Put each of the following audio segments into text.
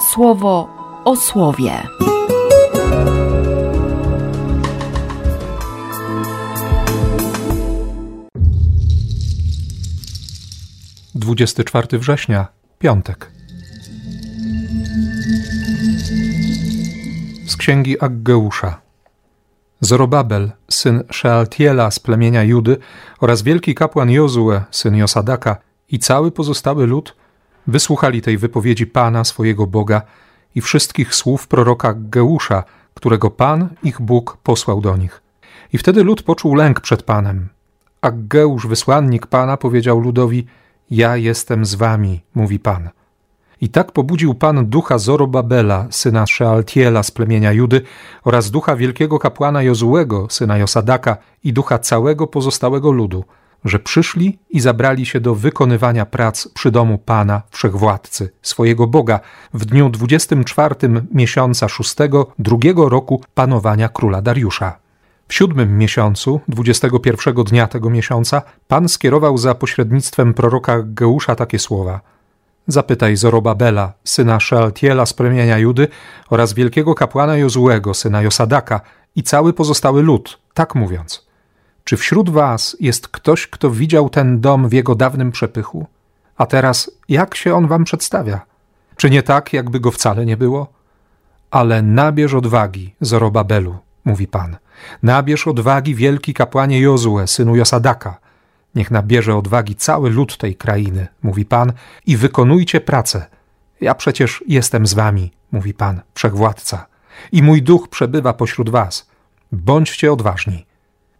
słowo o słowie. Dwudziesty czwarty września, piątek. Z księgi Aggeusza. Zorobabel, syn Shealtiela z plemienia Judy oraz wielki kapłan Jozue, syn Josadaka i cały pozostały lud wysłuchali tej wypowiedzi Pana, swojego Boga i wszystkich słów proroka Geusza, którego Pan, ich Bóg, posłał do nich. I wtedy lud poczuł lęk przed Panem. A Geusz, wysłannik Pana, powiedział ludowi: Ja jestem z wami, mówi Pan. I tak pobudził Pan ducha Zorobabela, syna Shealtiela z plemienia Judy oraz ducha wielkiego kapłana Jozułego, syna Josadaka i ducha całego pozostałego ludu, że przyszli i zabrali się do wykonywania prac przy domu Pana Wszechwładcy, swojego Boga, w dniu 24 miesiąca szóstego, drugiego roku panowania króla Dariusza. W siódmym miesiącu, 21 dnia tego miesiąca, Pan skierował za pośrednictwem proroka Geusza takie słowa – Zapytaj Zorobabela, syna Szealtiela z plemienia Judy oraz wielkiego kapłana Jozułego, syna Josadaka i cały pozostały lud, tak mówiąc. Czy wśród was jest ktoś, kto widział ten dom w jego dawnym przepychu? A teraz jak się on wam przedstawia? Czy nie tak, jakby go wcale nie było? Ale nabierz odwagi, Zorobabelu, mówi Pan. Nabierz odwagi wielki kapłanie Jozue, synu Josadaka – Niech nabierze odwagi cały lud tej krainy, mówi Pan, i wykonujcie pracę. Ja przecież jestem z wami, mówi Pan, wszechwładca, i mój duch przebywa pośród was. Bądźcie odważni.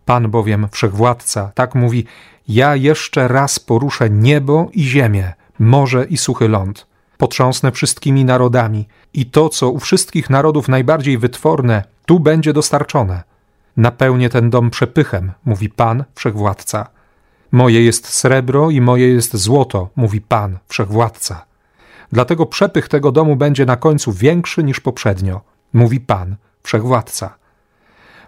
Pan bowiem, wszechwładca, tak mówi: Ja jeszcze raz poruszę niebo i ziemię, morze i suchy ląd. Potrząsnę wszystkimi narodami, i to, co u wszystkich narodów najbardziej wytworne, tu będzie dostarczone. Napełnię ten dom przepychem, mówi Pan, wszechwładca Moje jest srebro i moje jest złoto, mówi Pan, wszechwładca. Dlatego przepych tego domu będzie na końcu większy niż poprzednio, mówi Pan, wszechwładca.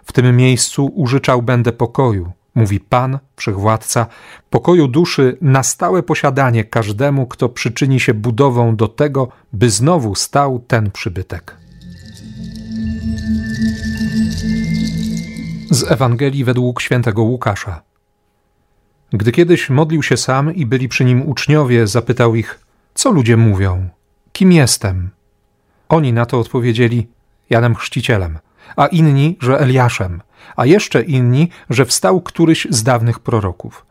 W tym miejscu użyczał będę pokoju, mówi Pan, wszechwładca, pokoju duszy na stałe posiadanie każdemu, kto przyczyni się budową do tego, by znowu stał ten przybytek. Z Ewangelii według świętego Łukasza. Gdy kiedyś modlił się sam i byli przy nim uczniowie, zapytał ich: Co ludzie mówią? Kim jestem? Oni na to odpowiedzieli: Janem Chrzcicielem, a inni, że Eliaszem, a jeszcze inni, że wstał któryś z dawnych proroków.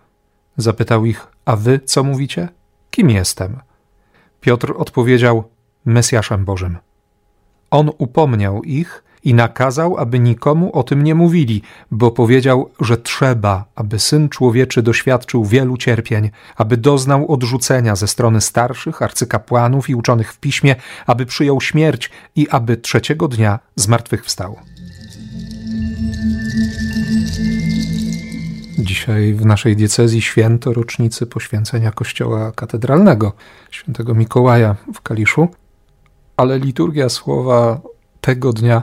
Zapytał ich: A wy co mówicie? Kim jestem? Piotr odpowiedział: Mesjaszem Bożym. On upomniał ich, i nakazał, aby nikomu o tym nie mówili, bo powiedział, że trzeba, aby syn człowieczy doświadczył wielu cierpień, aby doznał odrzucenia ze strony starszych, arcykapłanów i uczonych w piśmie, aby przyjął śmierć i aby trzeciego dnia zmartwychwstał. Dzisiaj w naszej diecezji święto rocznicy poświęcenia kościoła katedralnego świętego Mikołaja w Kaliszu, ale liturgia słowa tego dnia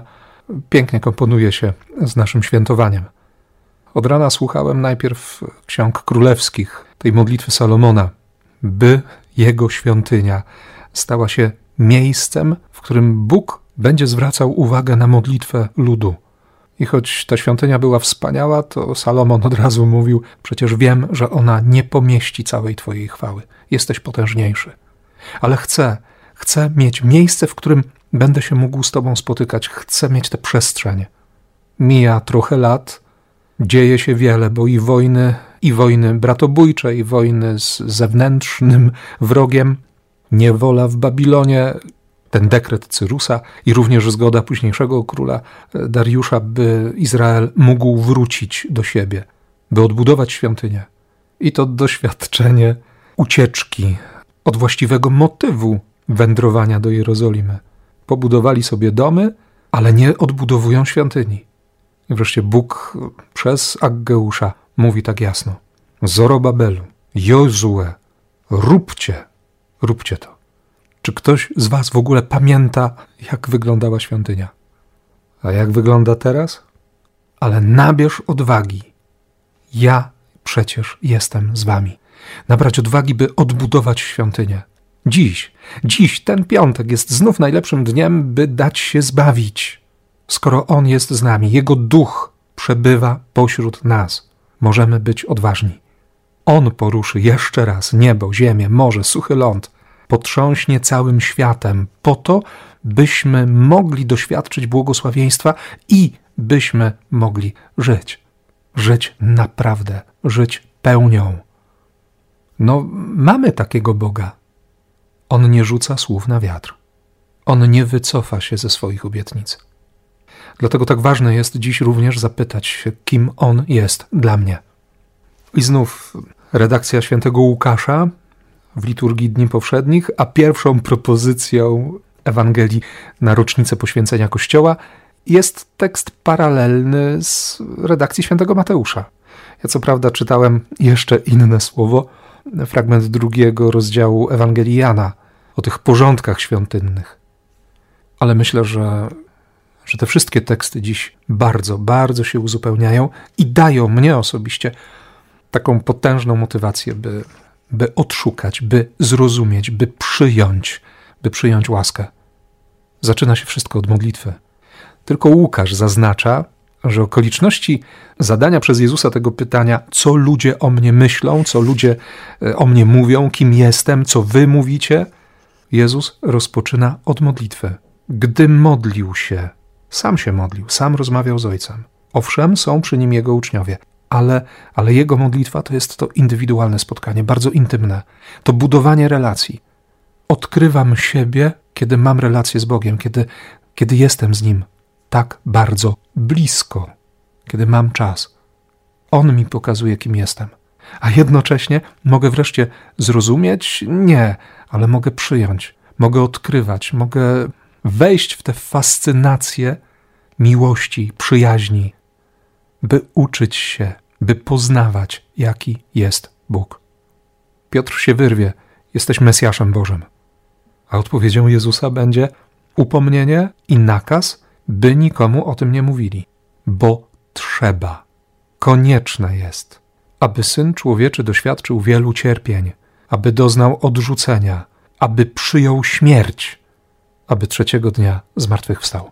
pięknie komponuje się z naszym świętowaniem. Od rana słuchałem najpierw ksiąg królewskich, tej modlitwy Salomona, by jego świątynia stała się miejscem, w którym Bóg będzie zwracał uwagę na modlitwę ludu. I choć ta świątynia była wspaniała, to Salomon od razu mówił: Przecież wiem, że ona nie pomieści całej Twojej chwały. Jesteś potężniejszy. Ale chcę, chcę mieć miejsce, w którym Będę się mógł z Tobą spotykać, chcę mieć tę przestrzeń. Mija trochę lat, dzieje się wiele, bo i wojny, i wojny bratobójcze, i wojny z zewnętrznym wrogiem, niewola w Babilonie, ten dekret Cyrusa i również zgoda późniejszego króla e, Dariusza, by Izrael mógł wrócić do siebie, by odbudować świątynię. I to doświadczenie ucieczki od właściwego motywu wędrowania do Jerozolimy pobudowali sobie domy, ale nie odbudowują świątyni. I wreszcie Bóg przez Aggeusza mówi tak jasno: Zorobabelu, Jozue, róbcie, róbcie to. Czy ktoś z Was w ogóle pamięta, jak wyglądała świątynia? A jak wygląda teraz? Ale nabierz odwagi. Ja przecież jestem z Wami. Nabrać odwagi, by odbudować świątynię. Dziś, dziś, ten piątek jest znów najlepszym dniem, by dać się zbawić. Skoro On jest z nami, Jego duch przebywa pośród nas, możemy być odważni. On poruszy jeszcze raz niebo, ziemię, morze, suchy ląd, potrząśnie całym światem, po to, byśmy mogli doświadczyć błogosławieństwa i byśmy mogli żyć. Żyć naprawdę, żyć pełnią. No, mamy takiego Boga. On nie rzuca słów na wiatr. On nie wycofa się ze swoich obietnic. Dlatego tak ważne jest dziś również zapytać się, kim On jest dla mnie. I znów redakcja świętego Łukasza w liturgii Dni Powszednich, a pierwszą propozycją Ewangelii na rocznicę poświęcenia Kościoła jest tekst paralelny z redakcji świętego Mateusza. Ja co prawda czytałem jeszcze inne słowo, fragment drugiego rozdziału Ewangelii Jana o tych porządkach świątynnych. Ale myślę, że, że te wszystkie teksty dziś bardzo, bardzo się uzupełniają i dają mnie osobiście taką potężną motywację, by, by odszukać, by zrozumieć, by przyjąć, by przyjąć łaskę. Zaczyna się wszystko od modlitwy. Tylko Łukasz zaznacza, że okoliczności zadania przez Jezusa tego pytania, co ludzie o mnie myślą, co ludzie e, o mnie mówią, kim jestem, co wy mówicie, Jezus rozpoczyna od modlitwy. Gdy modlił się, sam się modlił, sam rozmawiał z Ojcem. Owszem, są przy nim jego uczniowie, ale, ale jego modlitwa to jest to indywidualne spotkanie, bardzo intymne. To budowanie relacji. Odkrywam siebie, kiedy mam relację z Bogiem, kiedy, kiedy jestem z Nim tak bardzo blisko, kiedy mam czas. On mi pokazuje, kim jestem. A jednocześnie mogę wreszcie zrozumieć? Nie, ale mogę przyjąć, mogę odkrywać, mogę wejść w tę fascynację miłości, przyjaźni, by uczyć się, by poznawać, jaki jest Bóg. Piotr się wyrwie, jesteś Mesjaszem Bożym. A odpowiedzią Jezusa będzie upomnienie i nakaz, by nikomu o tym nie mówili, bo trzeba, konieczne jest, aby syn człowieczy doświadczył wielu cierpień, aby doznał odrzucenia, aby przyjął śmierć, aby trzeciego dnia zmartwychwstał.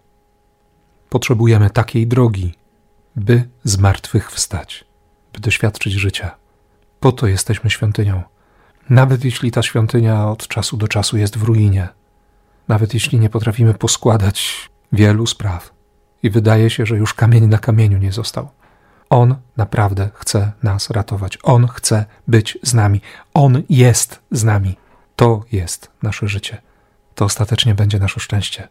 Potrzebujemy takiej drogi, by zmartwychwstać, by doświadczyć życia. Po to jesteśmy świątynią. Nawet jeśli ta świątynia od czasu do czasu jest w ruinie, nawet jeśli nie potrafimy poskładać wielu spraw i wydaje się, że już kamień na kamieniu nie został. On naprawdę chce nas ratować. On chce być z nami. On jest z nami. To jest nasze życie. To ostatecznie będzie nasze szczęście.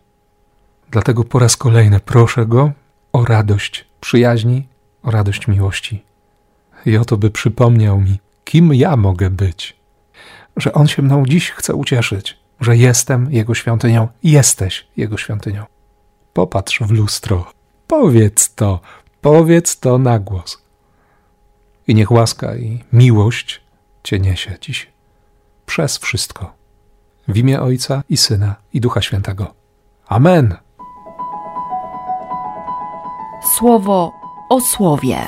Dlatego po raz kolejny proszę Go o radość przyjaźni, o radość miłości. I o to, by przypomniał mi, kim ja mogę być. Że On się mną dziś chce ucieszyć, że jestem Jego świątynią, jesteś Jego świątynią. Popatrz w lustro, powiedz to, powiedz to na głos. I niech łaska i miłość Cię niesie dziś przez wszystko. W imię Ojca i Syna i Ducha Świętego. Amen. Słowo o słowie.